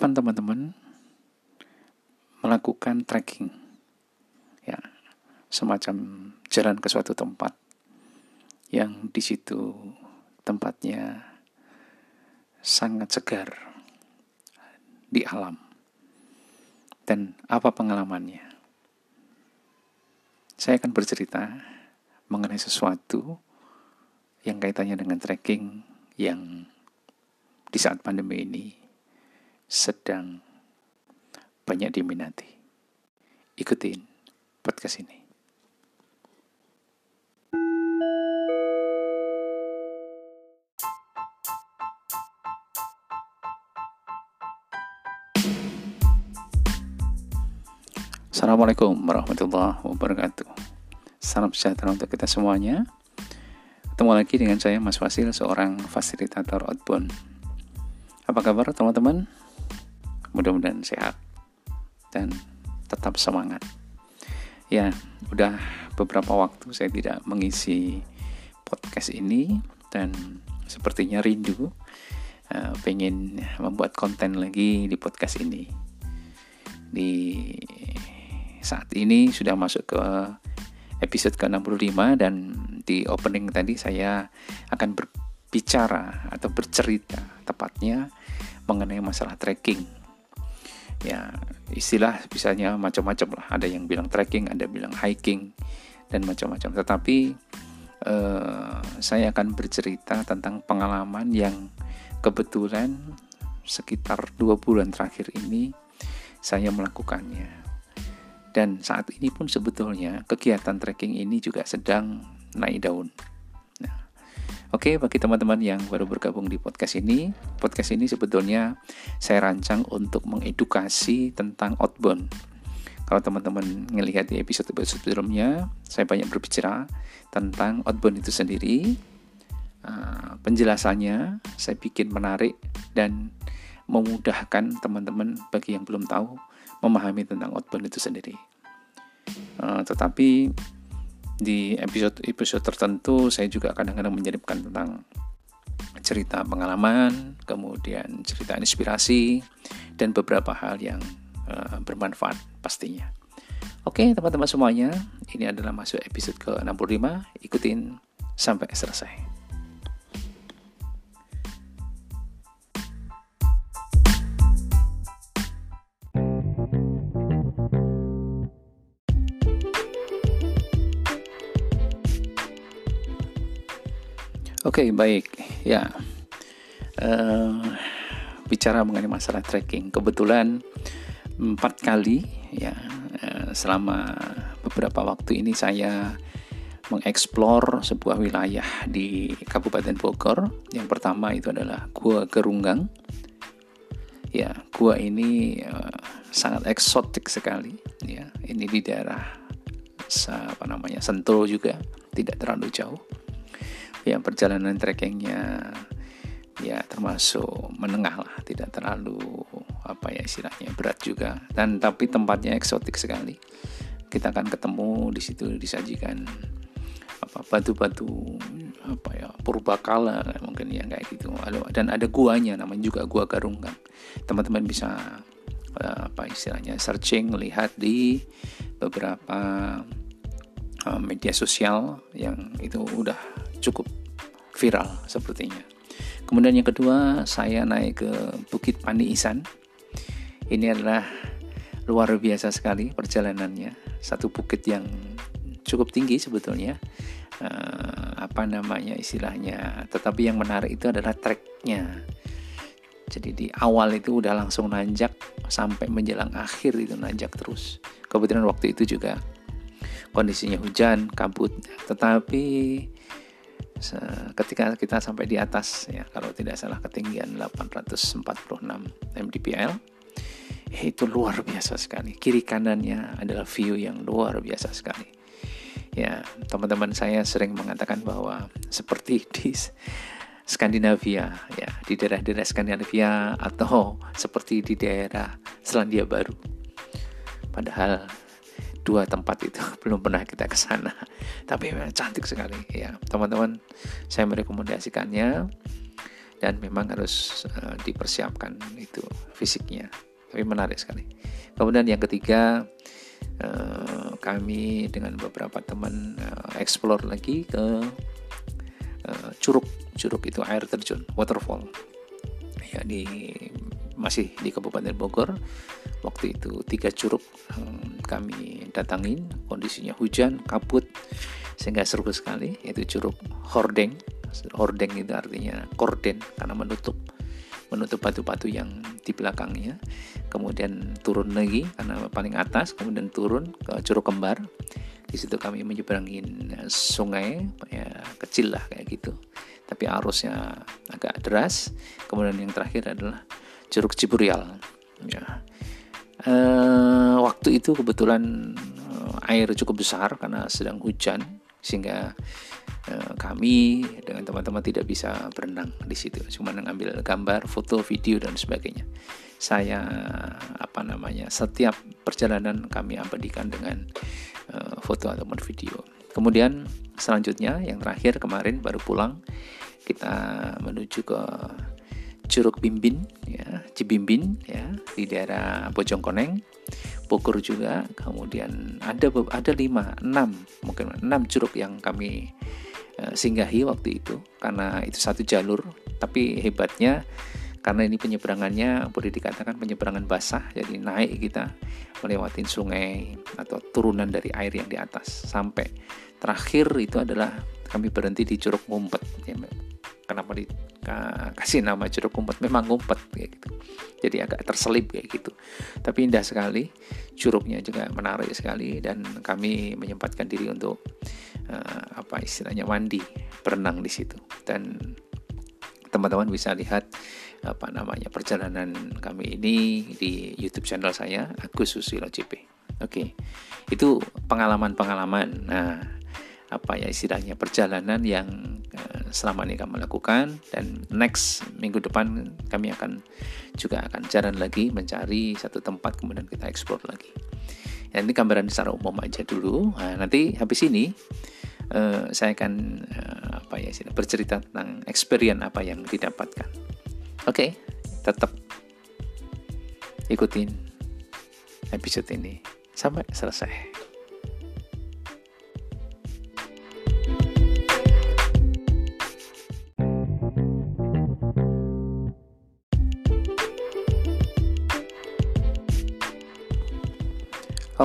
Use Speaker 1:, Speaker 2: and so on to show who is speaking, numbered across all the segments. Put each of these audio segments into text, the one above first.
Speaker 1: kapan teman-teman melakukan trekking. Ya semacam jalan ke suatu tempat yang di situ tempatnya sangat segar di alam. Dan apa pengalamannya? Saya akan bercerita mengenai sesuatu yang kaitannya dengan trekking yang di saat pandemi ini sedang banyak diminati. Ikutin podcast ini. Assalamualaikum warahmatullahi wabarakatuh. Salam sejahtera untuk kita semuanya. Ketemu lagi dengan saya Mas Wasil, seorang fasilitator outbound. Apa kabar teman-teman? Mudah-mudahan sehat dan tetap semangat. Ya, udah beberapa waktu saya tidak mengisi podcast ini dan sepertinya rindu uh, pengen membuat konten lagi di podcast ini. Di saat ini sudah masuk ke episode ke-65 dan di opening tadi saya akan berbicara atau bercerita tepatnya mengenai masalah trekking. Ya, istilah bisanya macam-macam lah. Ada yang bilang trekking, ada bilang hiking dan macam-macam. Tetapi eh, saya akan bercerita tentang pengalaman yang kebetulan sekitar dua bulan terakhir ini saya melakukannya dan saat ini pun sebetulnya kegiatan trekking ini juga sedang naik daun. Oke, bagi teman-teman yang baru bergabung di podcast ini, podcast ini sebetulnya saya rancang untuk mengedukasi tentang outbound. Kalau teman-teman melihat di episode-episode sebelumnya, saya banyak berbicara tentang outbound itu sendiri. Uh, penjelasannya saya bikin menarik dan memudahkan teman-teman bagi yang belum tahu memahami tentang outbound itu sendiri. Uh, tetapi di episode-episode tertentu saya juga kadang-kadang menyelipkan tentang cerita pengalaman, kemudian cerita inspirasi, dan beberapa hal yang uh, bermanfaat pastinya. Oke teman-teman semuanya, ini adalah masuk episode ke-65, ikutin sampai selesai. Oke, okay, baik. Ya. Uh, bicara mengenai masalah trekking, kebetulan empat kali ya uh, selama beberapa waktu ini saya mengeksplor sebuah wilayah di Kabupaten Bogor. Yang pertama itu adalah Gua Gerunggang. Ya, gua ini uh, sangat eksotik sekali. Ya, ini di daerah apa namanya Sentul juga, tidak terlalu jauh ya perjalanan trekkingnya ya termasuk menengah lah tidak terlalu apa ya istilahnya berat juga. Dan tapi tempatnya eksotik sekali. Kita akan ketemu di situ disajikan apa batu-batu apa ya purbakala mungkin ya kayak gitu. Dan ada guanya namanya juga gua Garunggang teman-teman bisa eh, apa istilahnya searching lihat di beberapa uh, media sosial yang itu udah cukup viral sepertinya. Kemudian yang kedua, saya naik ke Bukit Pandi Isan. Ini adalah luar biasa sekali perjalanannya. Satu bukit yang cukup tinggi sebetulnya. Uh, apa namanya istilahnya. Tetapi yang menarik itu adalah treknya. Jadi di awal itu udah langsung nanjak sampai menjelang akhir itu nanjak terus. Kebetulan waktu itu juga kondisinya hujan, kabut. Tetapi ketika kita sampai di atas ya kalau tidak salah ketinggian 846 mdpl itu luar biasa sekali. Kiri kanannya adalah view yang luar biasa sekali. Ya teman-teman saya sering mengatakan bahwa seperti di Skandinavia ya di daerah-daerah Skandinavia atau seperti di daerah Selandia Baru. Padahal dua tempat itu belum pernah kita ke sana. Tapi memang cantik sekali ya. Teman-teman saya merekomendasikannya dan memang harus uh, dipersiapkan itu fisiknya. Tapi menarik sekali. Kemudian yang ketiga uh, kami dengan beberapa teman uh, explore lagi ke uh, curug. Curug itu air terjun waterfall. Ya di masih di Kabupaten Bogor. Waktu itu tiga curug um, kami datangin kondisinya hujan kabut sehingga seru sekali. Yaitu curug Hordeng. Hordeng itu artinya korden karena menutup menutup batu-batu yang di belakangnya. Kemudian turun lagi karena paling atas kemudian turun ke curug kembar. Di situ kami menyeberangi sungai ya kecil lah kayak gitu. Tapi arusnya agak deras. Kemudian yang terakhir adalah curug Ciburial ya e, waktu itu kebetulan eh, air cukup besar karena sedang hujan sehingga Eh, kami dengan teman-teman tidak bisa berenang di situ, cuma mengambil gambar, foto, video dan sebagainya. Saya apa namanya setiap perjalanan kami abadikan dengan uh, foto ataupun video. Kemudian selanjutnya yang terakhir kemarin baru pulang kita menuju ke Curug Bimbin ya, Cibimbin ya di daerah Bojongkoneng. Bogor juga, kemudian ada ada lima, enam mungkin enam curug yang kami Eh, singgahi waktu itu karena itu satu jalur tapi hebatnya karena ini penyeberangannya boleh dikatakan penyeberangan basah jadi naik kita melewati sungai atau turunan dari air yang di atas sampai terakhir itu adalah kami berhenti di Curug Ngumpet ya, kenapa dikasih nama Curug Ngumpet memang ngumpet kayak gitu jadi agak terselip kayak gitu tapi indah sekali curugnya juga menarik sekali dan kami menyempatkan diri untuk uh, apa istilahnya mandi berenang di situ dan teman-teman bisa lihat apa namanya perjalanan kami ini di YouTube channel saya Agus Susilo CP. Oke, itu pengalaman-pengalaman. Nah, apa ya istilahnya perjalanan yang selama ini kami lakukan dan next minggu depan kami akan juga akan jalan lagi mencari satu tempat kemudian kita explore lagi. Ya, ini gambaran secara umum aja dulu. Nah, nanti habis ini uh, saya akan uh, apa ya sih bercerita tentang experience apa yang didapatkan. Oke, okay, tetap ikutin episode ini sampai selesai.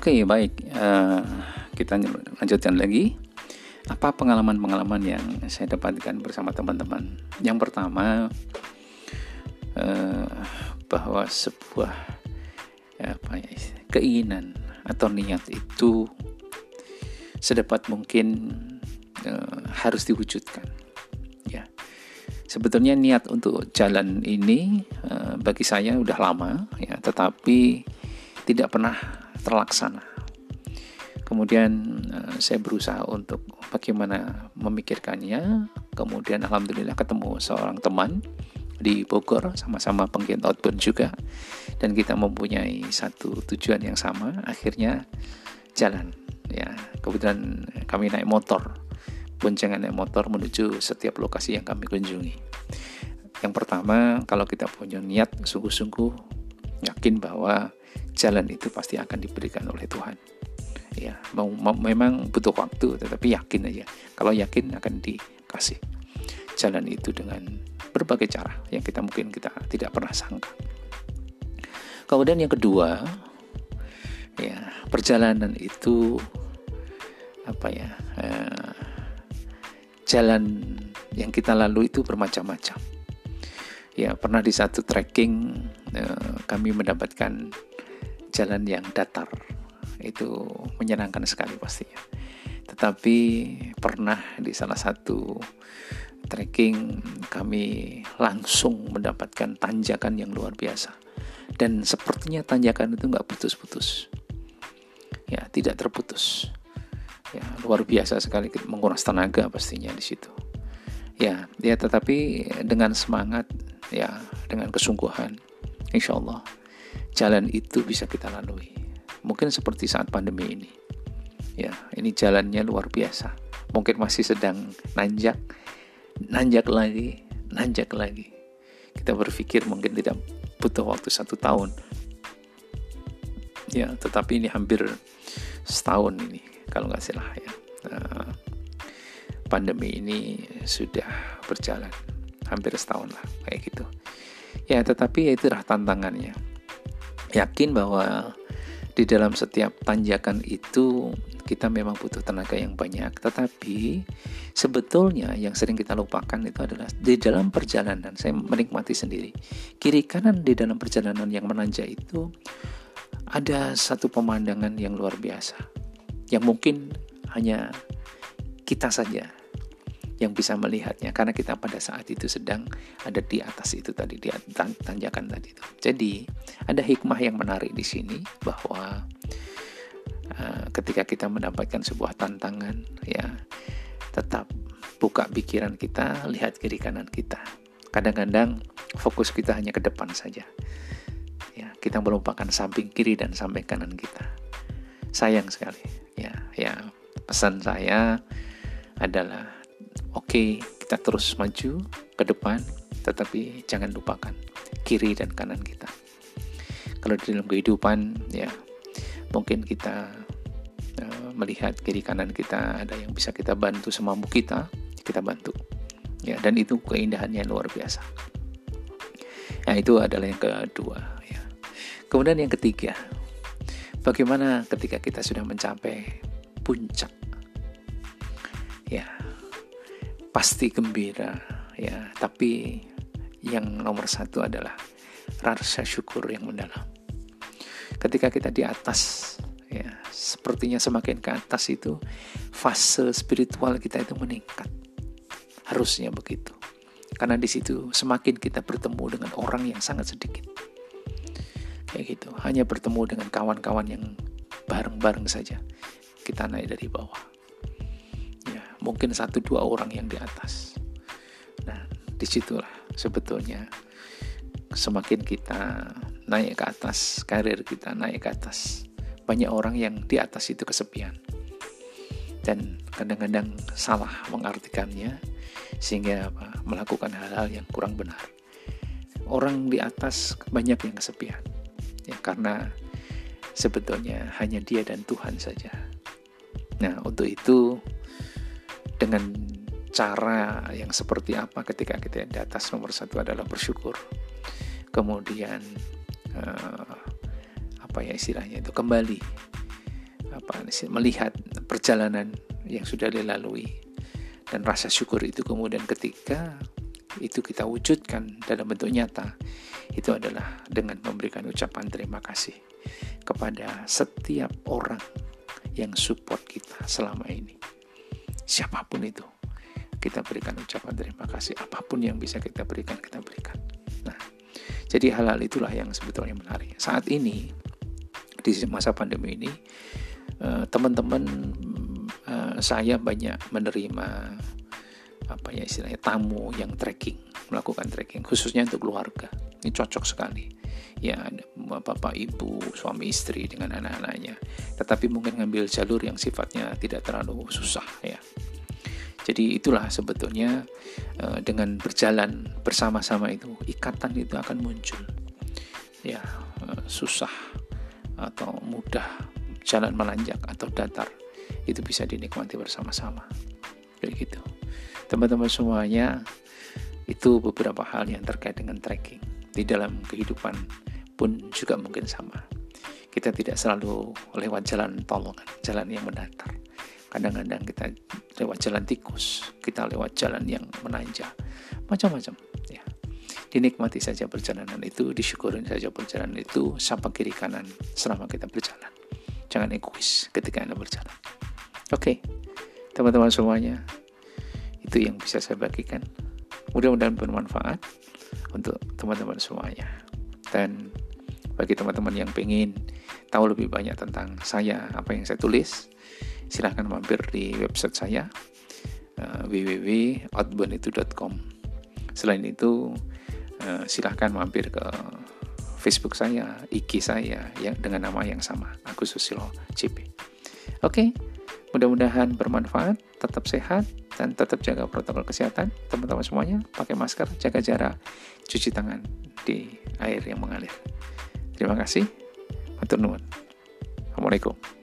Speaker 1: Oke, okay, baik. Uh, kita lanjutkan lagi apa pengalaman-pengalaman yang saya dapatkan bersama teman-teman. Yang pertama uh, bahwa sebuah ya, apa ya, keinginan atau niat itu sedapat mungkin uh, harus diwujudkan. Ya, sebetulnya niat untuk jalan ini uh, bagi saya udah lama, ya, tetapi tidak pernah terlaksana. Kemudian uh, saya berusaha untuk bagaimana memikirkannya. Kemudian alhamdulillah ketemu seorang teman di Bogor sama-sama penggiat outbound juga. Dan kita mempunyai satu tujuan yang sama akhirnya jalan. Ya kemudian kami naik motor. Boncengan naik motor menuju setiap lokasi yang kami kunjungi. Yang pertama kalau kita punya niat sungguh-sungguh yakin bahwa jalan itu pasti akan diberikan oleh Tuhan. Ya memang butuh waktu tetapi yakin aja. Kalau yakin akan dikasih jalan itu dengan berbagai cara yang kita mungkin kita tidak pernah sangka. Kemudian yang kedua ya perjalanan itu apa ya eh, jalan yang kita lalui itu bermacam-macam. Ya pernah di satu trekking kami mendapatkan jalan yang datar itu menyenangkan sekali pastinya. Tetapi pernah di salah satu trekking kami langsung mendapatkan tanjakan yang luar biasa. Dan sepertinya tanjakan itu nggak putus-putus. Ya, tidak terputus. Ya, luar biasa sekali menguras tenaga pastinya di situ. Ya, ya tetapi dengan semangat, ya, dengan kesungguhan, insya Allah jalan itu bisa kita lalui mungkin seperti saat pandemi ini. Ya, ini jalannya luar biasa. Mungkin masih sedang nanjak, nanjak lagi, nanjak lagi. kita berpikir mungkin tidak butuh waktu satu tahun ya tetapi ini hampir setahun ini kalau nggak salah ya nah, pandemi ini sudah berjalan hampir setahun lah kayak gitu ya tetapi ya itulah tantangannya. Yakin bahwa di dalam setiap tanjakan itu kita memang butuh tenaga yang banyak. Tetapi sebetulnya yang sering kita lupakan itu adalah di dalam perjalanan saya menikmati sendiri kiri kanan di dalam perjalanan yang menanjak itu ada satu pemandangan yang luar biasa. Yang mungkin hanya kita saja yang bisa melihatnya karena kita pada saat itu sedang ada di atas itu tadi di tanjakan tadi itu. Jadi ada hikmah yang menarik di sini bahwa uh, ketika kita mendapatkan sebuah tantangan ya tetap buka pikiran kita, lihat kiri kanan kita. Kadang-kadang fokus kita hanya ke depan saja. Ya, kita melupakan samping kiri dan samping kanan kita. Sayang sekali. Ya, ya pesan saya adalah oke kita terus maju ke depan tetapi jangan lupakan kiri dan kanan kita. Kalau di dalam kehidupan ya mungkin kita uh, melihat kiri kanan kita ada yang bisa kita bantu semampu kita kita bantu. Ya dan itu keindahannya luar biasa. Nah itu adalah yang kedua ya. Kemudian yang ketiga bagaimana ketika kita sudah mencapai puncak pasti gembira ya. Tapi yang nomor satu adalah rasa syukur yang mendalam. Ketika kita di atas ya sepertinya semakin ke atas itu fase spiritual kita itu meningkat. Harusnya begitu. Karena di situ semakin kita bertemu dengan orang yang sangat sedikit. Kayak gitu. Hanya bertemu dengan kawan-kawan yang bareng-bareng saja. Kita naik dari bawah mungkin satu dua orang yang di atas. Nah, di situlah sebetulnya semakin kita naik ke atas, karir kita naik ke atas, banyak orang yang di atas itu kesepian. Dan kadang-kadang salah mengartikannya sehingga apa, melakukan hal-hal yang kurang benar. Orang di atas banyak yang kesepian. Ya, karena sebetulnya hanya dia dan Tuhan saja. Nah, untuk itu dengan cara yang seperti apa ketika kita di atas nomor satu adalah bersyukur. Kemudian uh, apa ya istilahnya itu kembali apa melihat perjalanan yang sudah dilalui. Dan rasa syukur itu kemudian ketika itu kita wujudkan dalam bentuk nyata itu adalah dengan memberikan ucapan terima kasih kepada setiap orang yang support kita selama ini siapa pun itu kita berikan ucapan terima kasih. Apa pun yang bisa kita berikan kita berikan. Nah jadi hal-hal itulah yang sebetulnya menarik. Saat ini di masa pandemi ini eh, teman-teman uh, saya banyak menerima apa ya istilahnya tamu yang trekking melakukan trekking khususnya untuk keluarga ini cocok sekali. Ya bapak ibu suami istri dengan anak-anaknya. Tetapi mungkin ngambil jalur yang sifatnya tidak terlalu susah ya. Jadi itulah sebetulnya uh, dengan berjalan bersama-sama itu ikatan itu akan muncul. Ya uh, susah atau mudah jalan menanjak atau datar itu bisa dinikmati bersama-sama. Kayak gitu. Teman-teman semuanya itu beberapa hal yang terkait dengan trekking di dalam kehidupan pun juga mungkin sama. Kita tidak selalu lewat jalan tol kan jalan yang mendatar. Kadang-kadang kita lewat jalan tikus kita lewat jalan yang menanjak. Macam-macam ya. Dinikmati saja perjalanan itu disyukurin saja perjalanan itu sapa kiri kanan selama kita berjalan. Jangan egois ketika anda berjalan. Oke okay. teman-teman semuanya itu yang bisa saya bagikan. Mudah-mudahan bermanfaat untuk teman-teman semuanya. Dan bagi teman-teman yang ingin tahu lebih banyak tentang saya apa yang saya tulis silahkan mampir di website saya uh, www.outbounditu.com selain itu uh, silahkan mampir ke Facebook saya, IG saya yang dengan nama yang sama, Agus Susilo CP. Oke, mudah-mudahan bermanfaat, tetap sehat, dan tetap jaga protokol kesehatan. Teman-teman semuanya pakai masker jaga jarak cuci tangan di air yang mengalir. Terima kasih. Matur nuwun. Assalamualaikum